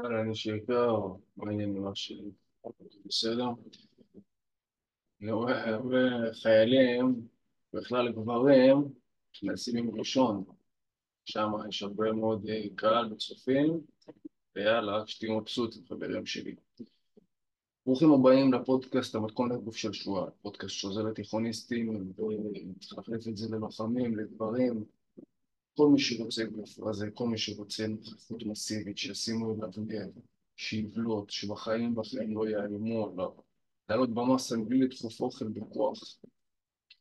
אהלן, יש יקר, מה העניינים אח שלי? בסדר? אני רואה הרבה חיילים, בכלל גברים, שנעשים עם ראשון, שם יש הרבה מאוד אה, קהל וצופים, ויאללה, שתהיו מבסוטים, חברים שלי. ברוכים הבאים לפודקאסט המתכון לגוף של שואה, פודקאסט שעוזר לתיכוניסטים, וצריך להחליף את זה ללוחמים, לגברים, כל מי שרוצה גוף רזה, כל מי שרוצה נוכחות מסיבית, שישימו אליו לב, שיבלוט, שבחיים בחיים לא יאיימו עליו, לעלות במסה בלי לדחוף אוכל בכוח,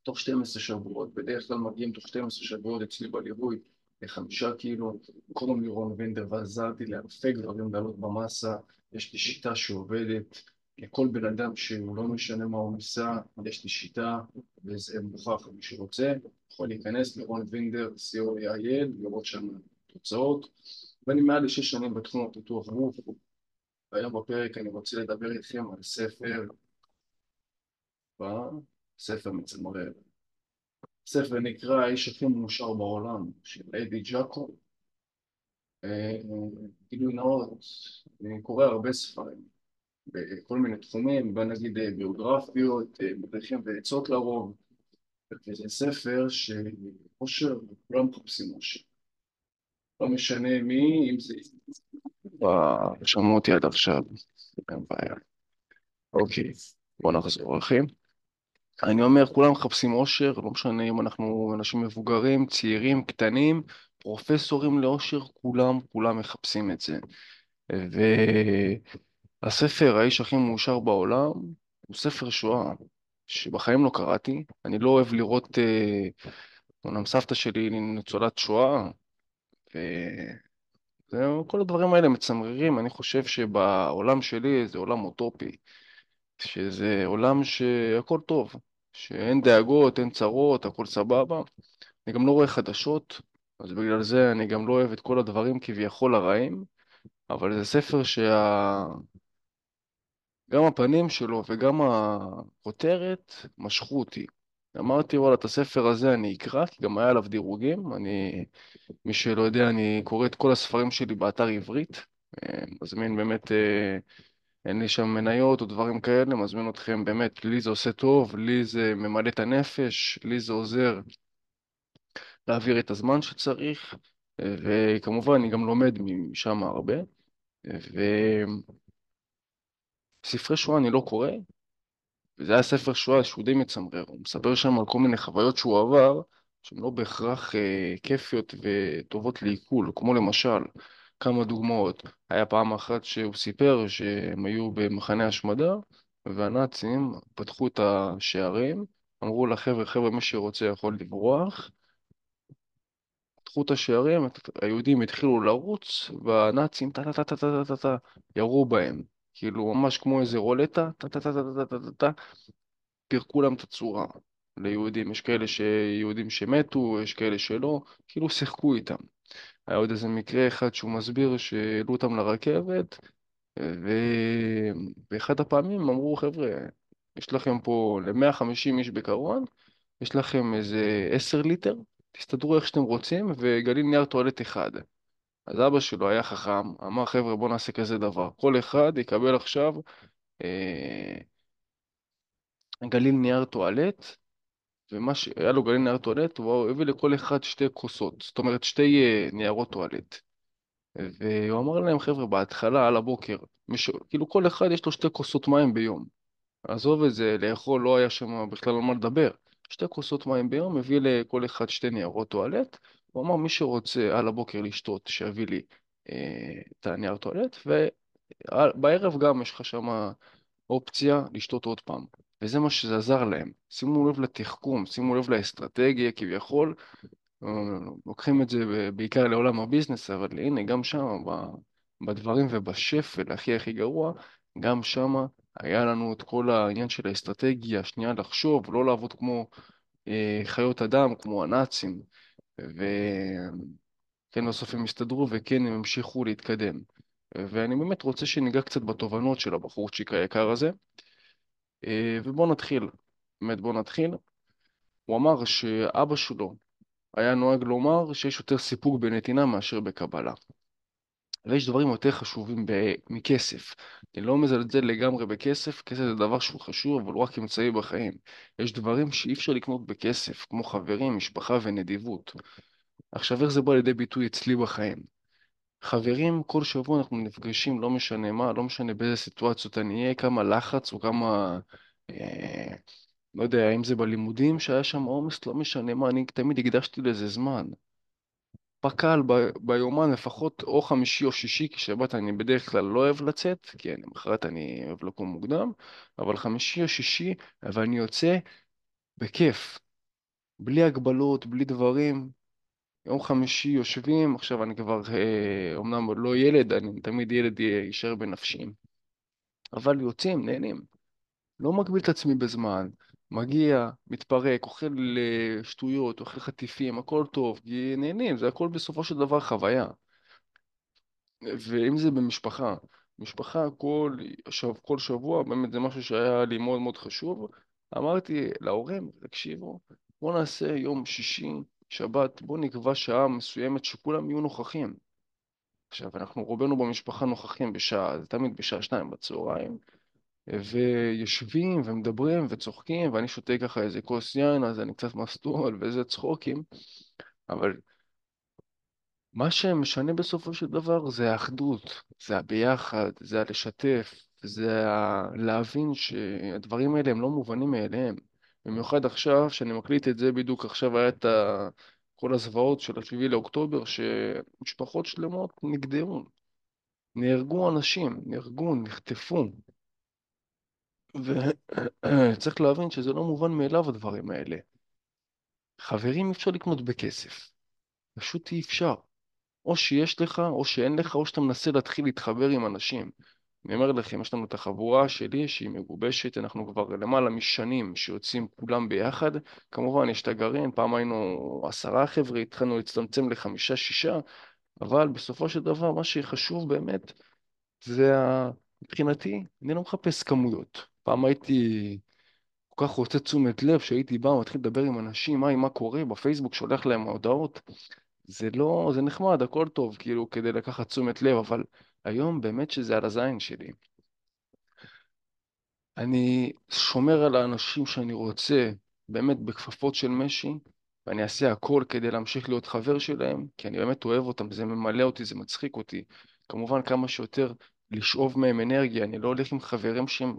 תוך 12 שבועות, בדרך כלל מגיעים תוך 12 שבועות אצלי בליווי לחמישה קילו, קוראים לי רון וינדר ועזרתי לאלפי גברים לעלות במסה, יש לי שיטה שעובדת לכל בן אדם שהוא לא משנה מה הוא ניסה, יש לי שיטה וזה מוכח מי שרוצה. יכול להיכנס לרון וינדר, co.il, לראות שם תוצאות. ואני מעל לשש שנים בתחום הפיתוח גוף והיום בפרק אני רוצה לדבר איתכם על ספר ספר מצמרר ספר נקרא האיש הכי מאושר בעולם של אדי ג'קו גילוי נאות, אני קורא הרבה ספרים בכל מיני תחומים, בוא נגיד ביוגרפיות, מדריכים ועצות לרוב. וזה ספר שאושר, כולם מחפשים אושר לא משנה מי, אם זה... וואו, שמעו אותי עד עכשיו, אין בעיה. אוקיי, בוא נחזור אחי. אני אומר, כולם מחפשים אושר, לא משנה אם אנחנו אנשים מבוגרים, צעירים, קטנים, פרופסורים לאושר, כולם, כולם מחפשים את זה. והספר, האיש הכי מאושר בעולם, הוא ספר שואה, שבחיים לא קראתי. אני לא אוהב לראות, אה, סבתא שלי ניצולת שואה, וכל הדברים האלה מצמררים. אני חושב שבעולם שלי זה עולם אוטופי. שזה עולם שהכל טוב, שאין דאגות, אין צרות, הכל סבבה. אני גם לא רואה חדשות, אז בגלל זה אני גם לא אוהב את כל הדברים כביכול הרעים, אבל זה ספר שה... גם הפנים שלו וגם הכותרת משכו אותי. אמרתי, וואלה, את הספר הזה אני אקרא, כי גם היה עליו דירוגים. אני, מי שלא יודע, אני קורא את כל הספרים שלי באתר עברית. אה, מזמין באמת אה, אין לי שם מניות או דברים כאלה, מזמין אתכם באמת, לי זה עושה טוב, לי זה ממלא את הנפש, לי זה עוזר להעביר את הזמן שצריך, וכמובן אני גם לומד משם הרבה, וספרי שואה אני לא קורא, וזה היה ספר שואה שהוא די מצמרר, הוא מספר שם על כל מיני חוויות שהוא עבר, שהן לא בהכרח אה, כיפיות וטובות לעיכול, כמו למשל כמה דוגמאות. היה פעם אחת שהוא סיפר שהם היו במחנה השמדה, והנאצים פתחו את השערים, אמרו לחבר'ה, חבר'ה, מי שרוצה יכול לברוח. פתחו את השערים, היהודים התחילו לרוץ, והנאצים טה-טה-טה-טה-טה-טה ירו בהם. כאילו, ממש כמו איזה רולטה, טה-טה-טה-טה-טה-טה, פירקו להם את הצורה. ליהודים, יש כאלה שיהודים שמתו, יש כאלה שלא, כאילו שיחקו איתם. היה עוד איזה מקרה אחד שהוא מסביר שהעלו אותם לרכבת, ובאחד הפעמים אמרו, חבר'ה, יש לכם פה ל-150 איש בקרון, יש לכם איזה 10 ליטר, תסתדרו איך שאתם רוצים, וגליל נייר טואלט אחד. אז אבא שלו היה חכם, אמר, חבר'ה, בואו נעשה כזה דבר. כל אחד יקבל עכשיו אה, גליל נייר טואלט, ומה שהיה לו גליל נייר טואלט, הוא הביא לכל אחד שתי כוסות, זאת אומרת שתי uh, ניירות טואלט. והוא אמר להם, חבר'ה, בהתחלה, על הבוקר, מש... כאילו כל אחד יש לו שתי כוסות מים ביום. עזוב את זה, לאכול לא היה שם בכלל על מה לדבר. שתי כוסות מים ביום, הביא לכל אחד שתי ניירות טואלט. הוא אמר, מי שרוצה על הבוקר לשתות, שיביא לי אה, את הנייר טואלט, ובערב גם יש לך שם אופציה לשתות עוד פעם. וזה מה שזה עזר להם. שימו לב לתחכום, שימו לב לאסטרטגיה כביכול, אה, לוקחים את זה בעיקר לעולם הביזנס, אבל הנה, גם שם, בדברים ובשפל הכי הכי גרוע, גם שם היה לנו את כל העניין של האסטרטגיה, שנייה לחשוב, לא לעבוד כמו אה, חיות אדם, כמו הנאצים, וכן, בסוף הם הסתדרו וכן, הם המשיכו להתקדם. ואני באמת רוצה שניגע קצת בתובנות של הבחורצ'יק היקר הזה. אה, ובואו נתחיל, באמת בואו נתחיל. הוא אמר שאבא שלו היה נוהג לומר שיש יותר סיפוק בנתינה מאשר בקבלה. אבל יש דברים יותר חשובים ב- מכסף. אני לא מזלזל לגמרי בכסף, כסף זה דבר שהוא חשוב, אבל הוא רק אמצעי בחיים. יש דברים שאי אפשר לקנות בכסף, כמו חברים, משפחה ונדיבות. עכשיו, איך זה בא לידי ביטוי אצלי בחיים? חברים, כל שבוע אנחנו נפגשים, לא משנה מה, לא משנה באיזה סיטואציות אני אהיה, כמה לחץ או כמה... אה, לא יודע, אם זה בלימודים שהיה שם עומס, לא משנה מה, אני תמיד הקדשתי לזה זמן. פק"ל ב- ביומן לפחות או חמישי או שישי, כי שבת אני בדרך כלל לא אוהב לצאת, כי אני למחרת אני אוהב לקום מוקדם, אבל חמישי או שישי, ואני יוצא בכיף, בלי הגבלות, בלי דברים. יום חמישי יושבים, עכשיו אני כבר אה, אומנם עוד לא ילד, אני תמיד ילד יישאר בנפשי, אבל יוצאים, נהנים. לא מגביל את עצמי בזמן, מגיע, מתפרק, אוכל אה, שטויות, אוכל חטיפים, הכל טוב, כי נהנים, זה הכל בסופו של דבר חוויה. ואם זה במשפחה, משפחה כל, שב, כל שבוע, באמת זה משהו שהיה לי מאוד מאוד חשוב. אמרתי להורים, תקשיבו, בואו נעשה יום שישי, שבת, בואו נקבע שעה מסוימת שכולם יהיו נוכחים. עכשיו, אנחנו רובנו במשפחה נוכחים בשעה, זה תמיד בשעה שתיים בצהריים, ויושבים ומדברים וצוחקים, ואני שותה ככה איזה כוס יין, אז אני קצת מסטול ואיזה צחוקים, אבל מה שמשנה בסופו של דבר זה האחדות, זה הביחד, זה הלשתף, זה ה- להבין שהדברים האלה הם לא מובנים מאליהם. במיוחד עכשיו, שאני מקליט את זה, בדיוק עכשיו היה את ה... כל הזוועות של השביעי לאוקטובר, שמשפחות שלמות נגדעו, נהרגו אנשים, נהרגו, נחטפו. וצריך להבין שזה לא מובן מאליו הדברים האלה. חברים אי אפשר לקנות בכסף, פשוט אי אפשר. או שיש לך, או שאין לך, או שאתה מנסה להתחיל להתחבר עם אנשים. אני אומר לכם, יש לנו את החבורה שלי שהיא מגובשת, אנחנו כבר למעלה משנים שיוצאים כולם ביחד. כמובן, יש את הגרעין, פעם היינו עשרה חבר'ה, התחלנו להצטמצם לחמישה-שישה, אבל בסופו של דבר, מה שחשוב באמת, זה. מבחינתי, אני לא מחפש כמויות. פעם הייתי כל כך רוצה תשומת לב, שהייתי בא, מתחיל לדבר עם אנשים, היי, מה קורה, בפייסבוק שולח להם הודעות. זה לא, זה נחמד, הכל טוב, כאילו, כדי לקחת תשומת לב, אבל היום באמת שזה על הזין שלי. אני שומר על האנשים שאני רוצה, באמת בכפפות של משי, ואני אעשה הכל כדי להמשיך להיות חבר שלהם, כי אני באמת אוהב אותם, זה ממלא אותי, זה מצחיק אותי. כמובן, כמה שיותר לשאוב מהם אנרגיה, אני לא הולך עם חברים שהם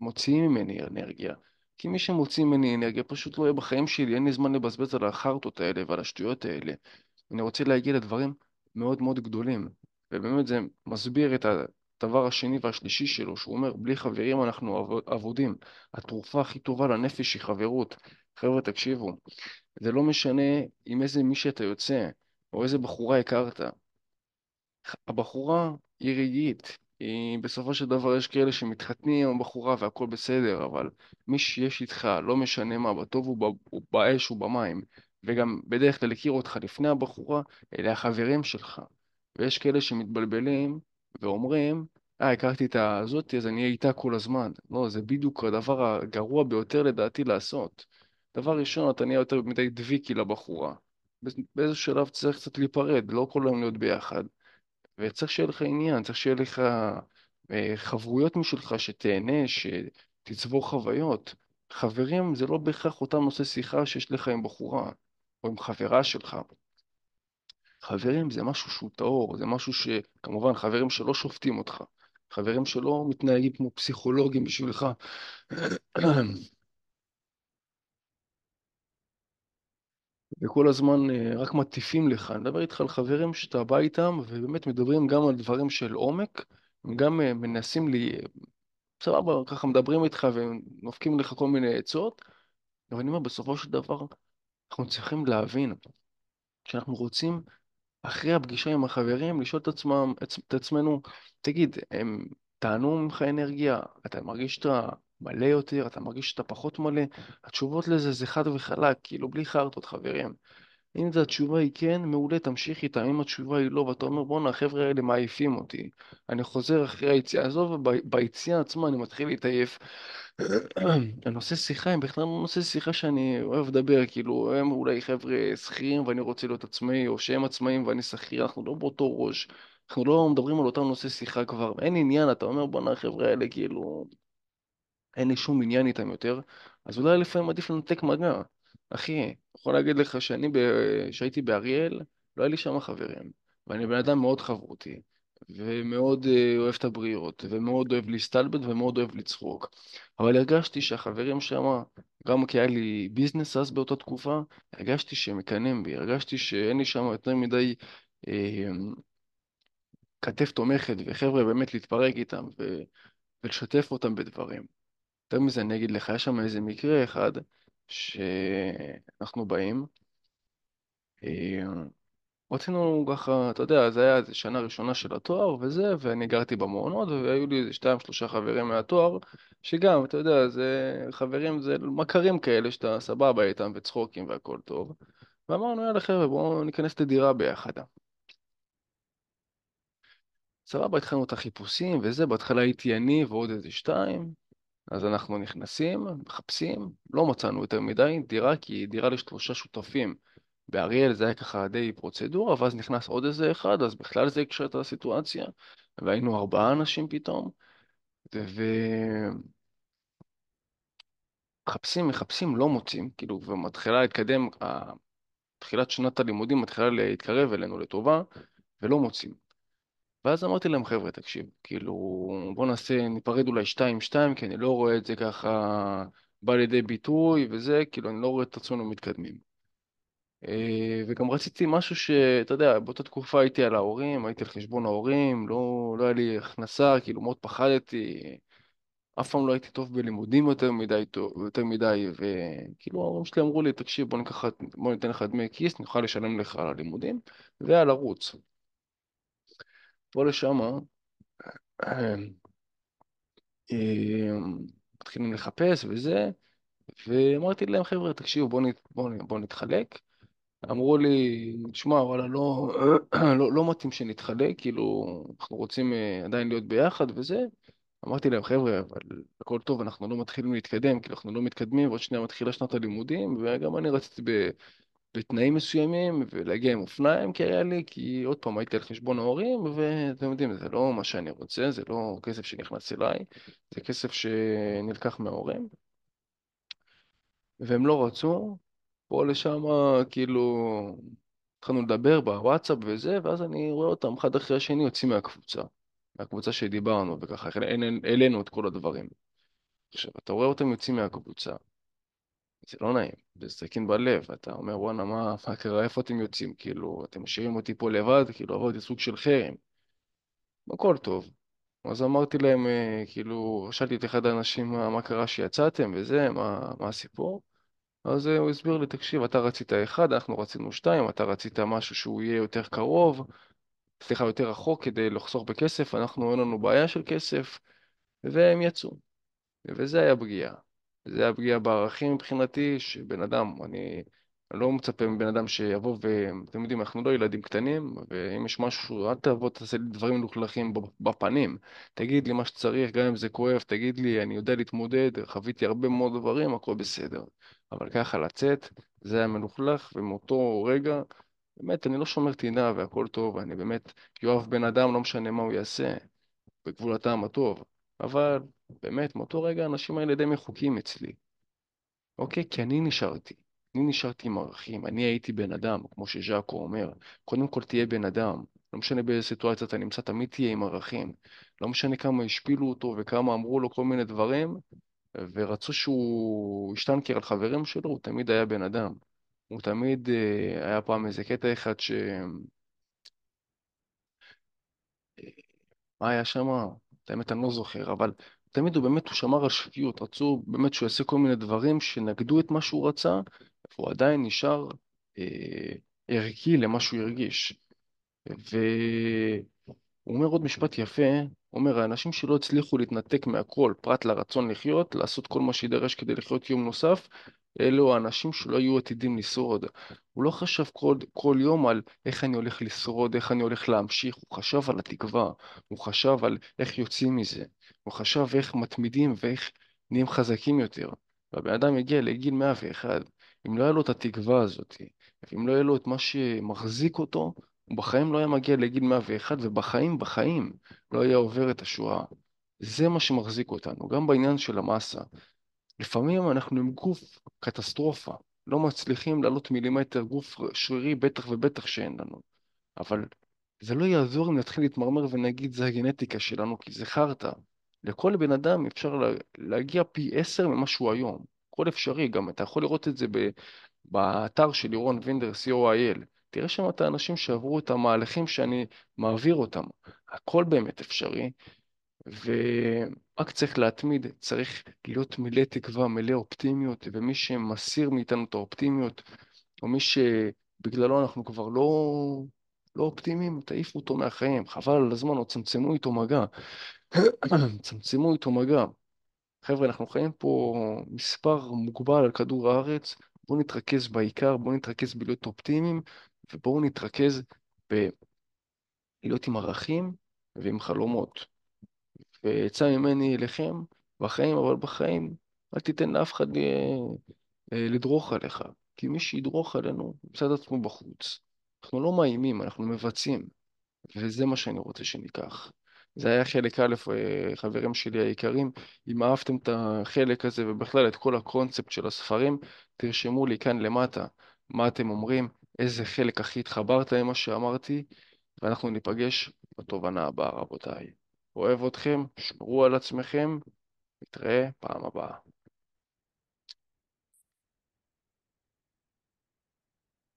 מוציאים ממני אנרגיה. כי מי שמוציא ממני אנרגיה פשוט לא יהיה בחיים שלי, אין לי זמן לבזבז על החרטות האלה ועל השטויות האלה. אני רוצה להגיע לדברים מאוד מאוד גדולים. ובאמת זה מסביר את הדבר השני והשלישי שלו, שהוא אומר, בלי חברים אנחנו אב- אבודים. התרופה הכי טובה לנפש היא חברות. חבר'ה, תקשיבו, זה לא משנה עם איזה מי שאתה יוצא, או איזה בחורה הכרת. הבחורה היא רגעית, היא בסופו של דבר יש כאלה שמתחתנים עם הבחורה והכל בסדר, אבל מי שיש איתך, לא משנה מה, בטוב ובאש ובמים, וגם בדרך כלל הכיר אותך לפני הבחורה, אלה החברים שלך. ויש כאלה שמתבלבלים ואומרים, אה, הכרתי את הזאתי, אז אני אהיה איתה כל הזמן. לא, זה בדיוק הדבר הגרוע ביותר לדעתי לעשות. דבר ראשון, אתה נהיה יותר מדי דביקי לבחורה. באיזה שלב צריך קצת להיפרד, לא כל היום להיות ביחד. וצריך שיהיה לך עניין, צריך שיהיה לך אה, חברויות משלך, שתהנה, שתצבור חוויות. חברים זה לא בהכרח אותם נושא שיחה שיש לך עם בחורה או עם חברה שלך. חברים זה משהו שהוא טהור, זה משהו שכמובן חברים שלא שופטים אותך, חברים שלא מתנהגים כמו פסיכולוגים בשבילך. וכל הזמן אה, רק מטיפים לך. אני מדבר איתך על חברים שאתה בא איתם ובאמת מדברים גם על דברים של עומק, הם גם אה, מנסים לי, סבבה, ככה מדברים איתך ונופקים לך כל מיני עצות, אבל אני אומר, בסופו של דבר אנחנו צריכים להבין שאנחנו רוצים אחרי הפגישה עם החברים לשאול את עצמם, את עצמנו, תגיד, הם טענו ממך אנרגיה? אתה מרגיש שאתה מלא יותר? אתה מרגיש שאתה פחות מלא? התשובות לזה זה חד וחלק, כאילו בלי חרטות, חברים. אם זו התשובה היא כן, מעולה, תמשיך איתם. אם התשובה היא לא, ואתה אומר, בואנה, החבר'ה האלה מעייפים אותי. אני חוזר אחרי היציאה, עזוב, ב- ביציאה עצמה אני מתחיל להתעייף. הנושא שיחה הם בכלל לא נושא שיחה שאני אוהב לדבר, כאילו, הם אולי חבר'ה שכירים ואני רוצה להיות עצמאי, או שהם עצמאים ואני שכיר, אנחנו לא באותו ראש. אנחנו לא מדברים על אותם נושא שיחה כבר, אין עניין, אתה אומר, בואנה, החבר'ה האלה, כאילו... אין לי שום עניין איתם יותר, אז אולי לפעמים עדיף לנתק מגע. אחי, אני יכול להגיד לך שאני, כשהייתי באריאל, לא היה לי שם חברים, ואני בן אדם מאוד חברותי, ומאוד אה, אוהב את הבריות, ומאוד אוהב להסתלבט, ומאוד אוהב לצחוק. אבל הרגשתי שהחברים שם, גם כי היה לי ביזנס אז באותה תקופה, הרגשתי שהם מקנאים בי, הרגשתי שאין לי שם יותר מדי אה, כתף תומכת, וחבר'ה באמת להתפרק איתם, ו- ולשתף אותם בדברים. יותר מזה, אני אגיד לך, יש שם איזה מקרה אחד שאנחנו באים, אה, רצינו ככה, אתה יודע, זה היה איזה שנה ראשונה של התואר וזה, ואני גרתי במעונות, והיו לי איזה שתיים שלושה חברים מהתואר, שגם, אתה יודע, זה חברים, זה מכרים כאלה שאתה סבבה איתם וצחוקים והכל טוב. ואמרנו, יאללה חבר'ה, בואו ניכנס לדירה ביחד. סבבה, התחלנו את החיפושים וזה, בהתחלה הייתי אני ועוד איזה שתיים, אז אנחנו נכנסים, מחפשים, לא מצאנו יותר מדי דירה, כי דירה לשלושה שותפים. באריאל זה היה ככה די פרוצדורה, ואז נכנס עוד איזה אחד, אז בכלל זה הקשה את הסיטואציה, והיינו ארבעה אנשים פתאום, ומחפשים, מחפשים, לא מוצאים, כאילו, ומתחילה להתקדם, תחילת שנת הלימודים מתחילה להתקרב אלינו לטובה, ולא מוצאים. ואז אמרתי להם, חבר'ה, תקשיב, כאילו, בוא נעשה, ניפרד אולי שתיים שתיים, כי אני לא רואה את זה ככה בא לידי ביטוי וזה, כאילו, אני לא רואה את עצמנו מתקדמים. אה, וגם רציתי משהו שאתה יודע, באותה תקופה הייתי על ההורים, הייתי על חשבון ההורים, לא, לא היה לי הכנסה, כאילו מאוד פחדתי, אף פעם לא הייתי טוב בלימודים יותר מדי יותר מדי, וכאילו ההורים שלי אמרו לי, תקשיב, בוא ניקח, בוא ניתן לך דמי כיס, נוכל לשלם לך על הלימודים, ועל ערוץ. פה לשמה, אה, מתחילים לחפש וזה, ואמרתי להם, חבר'ה, תקשיבו, בואו נת, בוא, בוא נתחלק. אמרו לי, תשמע, וואלה, לא, לא, לא מתאים שנתחלק, כאילו, אנחנו רוצים אה, עדיין להיות ביחד וזה. אמרתי להם, חבר'ה, אבל הכל טוב, אנחנו לא מתחילים להתקדם, כי אנחנו לא מתקדמים, ועוד שנייה מתחילה שנת הלימודים, וגם אני רציתי ב, בתנאים מסוימים, ולהגיע עם אופניים היה לי, כי עוד פעם הייתי על חשבון ההורים, ואתם יודעים, זה לא מה שאני רוצה, זה לא כסף שנכנס אליי, זה כסף שנלקח מההורים, והם לא רצו, פה לשם, כאילו, התחלנו לדבר בוואטסאפ וזה, ואז אני רואה אותם אחד אחרי השני יוצאים מהקבוצה, מהקבוצה שדיברנו, וככה העלינו את כל הדברים. עכשיו, אתה רואה אותם יוצאים מהקבוצה, זה לא נעים, זה סכין בלב, אתה אומר, וואנה, מה, מה קרה, איפה אתם יוצאים? כאילו, אתם משאירים אותי פה לבד, כאילו, עברתי סוג של חרם. הכל טוב. אז אמרתי להם, אה, כאילו, שאלתי את אחד האנשים מה, מה קרה שיצאתם וזה, מה, מה הסיפור? אז אה, הוא הסביר לי, תקשיב, אתה רצית אחד, אנחנו רצינו שתיים, אתה רצית משהו שהוא יהיה יותר קרוב, סליחה, יותר רחוק כדי לחסוך בכסף, אנחנו, אין לנו בעיה של כסף, והם יצאו. וזה היה פגיעה. זה היה פגיעה בערכים מבחינתי, שבן אדם, אני, לא מצפה מבן אדם שיבוא ו... אתם יודעים, אנחנו לא ילדים קטנים, ואם יש משהו, אל תבוא, תעשה לי דברים מלוכלכים בפנים. תגיד לי מה שצריך, גם אם זה כואב, תגיד לי, אני יודע להתמודד, חוויתי הרבה מאוד דברים, הכל בסדר. אבל ככה לצאת, זה היה מלוכלך, ומאותו רגע, באמת, אני לא שומר טינה והכל טוב, אני באמת יאהב בן אדם, לא משנה מה הוא יעשה, בגבול הטעם הטוב. אבל באמת, מאותו רגע האנשים האלה די מחוקים אצלי. אוקיי? כי אני נשארתי. אני נשארתי עם ערכים, אני הייתי בן אדם, כמו שז'אקו אומר. קודם כל תהיה בן אדם. לא משנה באיזה סיטואציה אתה נמצא, תמיד תהיה עם ערכים. לא משנה כמה השפילו אותו וכמה אמרו לו כל מיני דברים, ורצו שהוא ישטנקר על חברים שלו, הוא תמיד היה בן אדם. הוא תמיד, אה, היה פעם איזה קטע אחד ש... מה היה שם? את האמת אני לא זוכר, אבל תמיד הוא באמת, הוא שמר על שפיות, רצו באמת שהוא יעשה כל מיני דברים שנגדו את מה שהוא רצה, והוא עדיין נשאר אה, ערכי למה שהוא הרגיש. והוא אומר עוד משפט יפה, אומר, האנשים שלא הצליחו להתנתק מהכל, פרט לרצון לחיות, לעשות כל מה שידרש כדי לחיות יום נוסף, אלו האנשים שלא היו עתידים לשרוד. הוא לא חשב כל, כל יום על איך אני הולך לשרוד, איך אני הולך להמשיך, הוא חשב על התקווה, הוא חשב על איך יוצאים מזה, הוא חשב איך מתמידים ואיך נהיים חזקים יותר. והבן אדם הגיע לגיל 101, אם לא היה לו את התקווה הזאת, ואם לא היה לו את מה שמחזיק אותו, הוא בחיים לא היה מגיע לגיל 101, ובחיים, בחיים, לא היה עובר את השואה. זה מה שמחזיק אותנו, גם בעניין של המסה. לפעמים אנחנו עם גוף קטסטרופה, לא מצליחים לעלות מילימטר גוף שרירי, בטח ובטח שאין לנו. אבל זה לא יעזור אם נתחיל להתמרמר ונגיד זה הגנטיקה שלנו, כי זה חרטא. לכל בן אדם אפשר להגיע פי עשר ממה שהוא היום. הכל אפשרי, גם אתה יכול לראות את זה באתר של לירון וינדר, co.il. תראה שם את האנשים שעברו את המהלכים שאני מעביר אותם. הכל באמת אפשרי, ורק צריך להתמיד, צריך להיות מלא תקווה, מלא אופטימיות, ומי שמסיר מאיתנו את האופטימיות, או מי שבגללו אנחנו כבר לא, לא אופטימיים, תעיפו אותו מהחיים, חבל על הזמן, או צמצמו איתו מגע. צמצמו איתו מגע. חבר'ה, אנחנו חיים פה מספר מוגבל על כדור הארץ, בואו נתרכז בעיקר, בואו נתרכז בלהיות אופטימיים, ובואו נתרכז בלהיות עם ערכים ועם חלומות. ויצא ממני אליכם בחיים, אבל בחיים אל תיתן לאף אחד אה, לדרוך עליך, כי מי שידרוך עלינו ימצא את עצמו בחוץ. אנחנו לא מאיימים, אנחנו מבצעים, וזה מה שאני רוצה שניקח. זה היה חלק א', אה, חברים שלי היקרים. אם אהבתם את החלק הזה ובכלל את כל הקונספט של הספרים, תרשמו לי כאן למטה מה אתם אומרים, איזה חלק הכי התחברת למה שאמרתי, ואנחנו ניפגש בתובנה הבאה, רבותיי. אוהב אתכם, שמרו על עצמכם, נתראה פעם הבאה.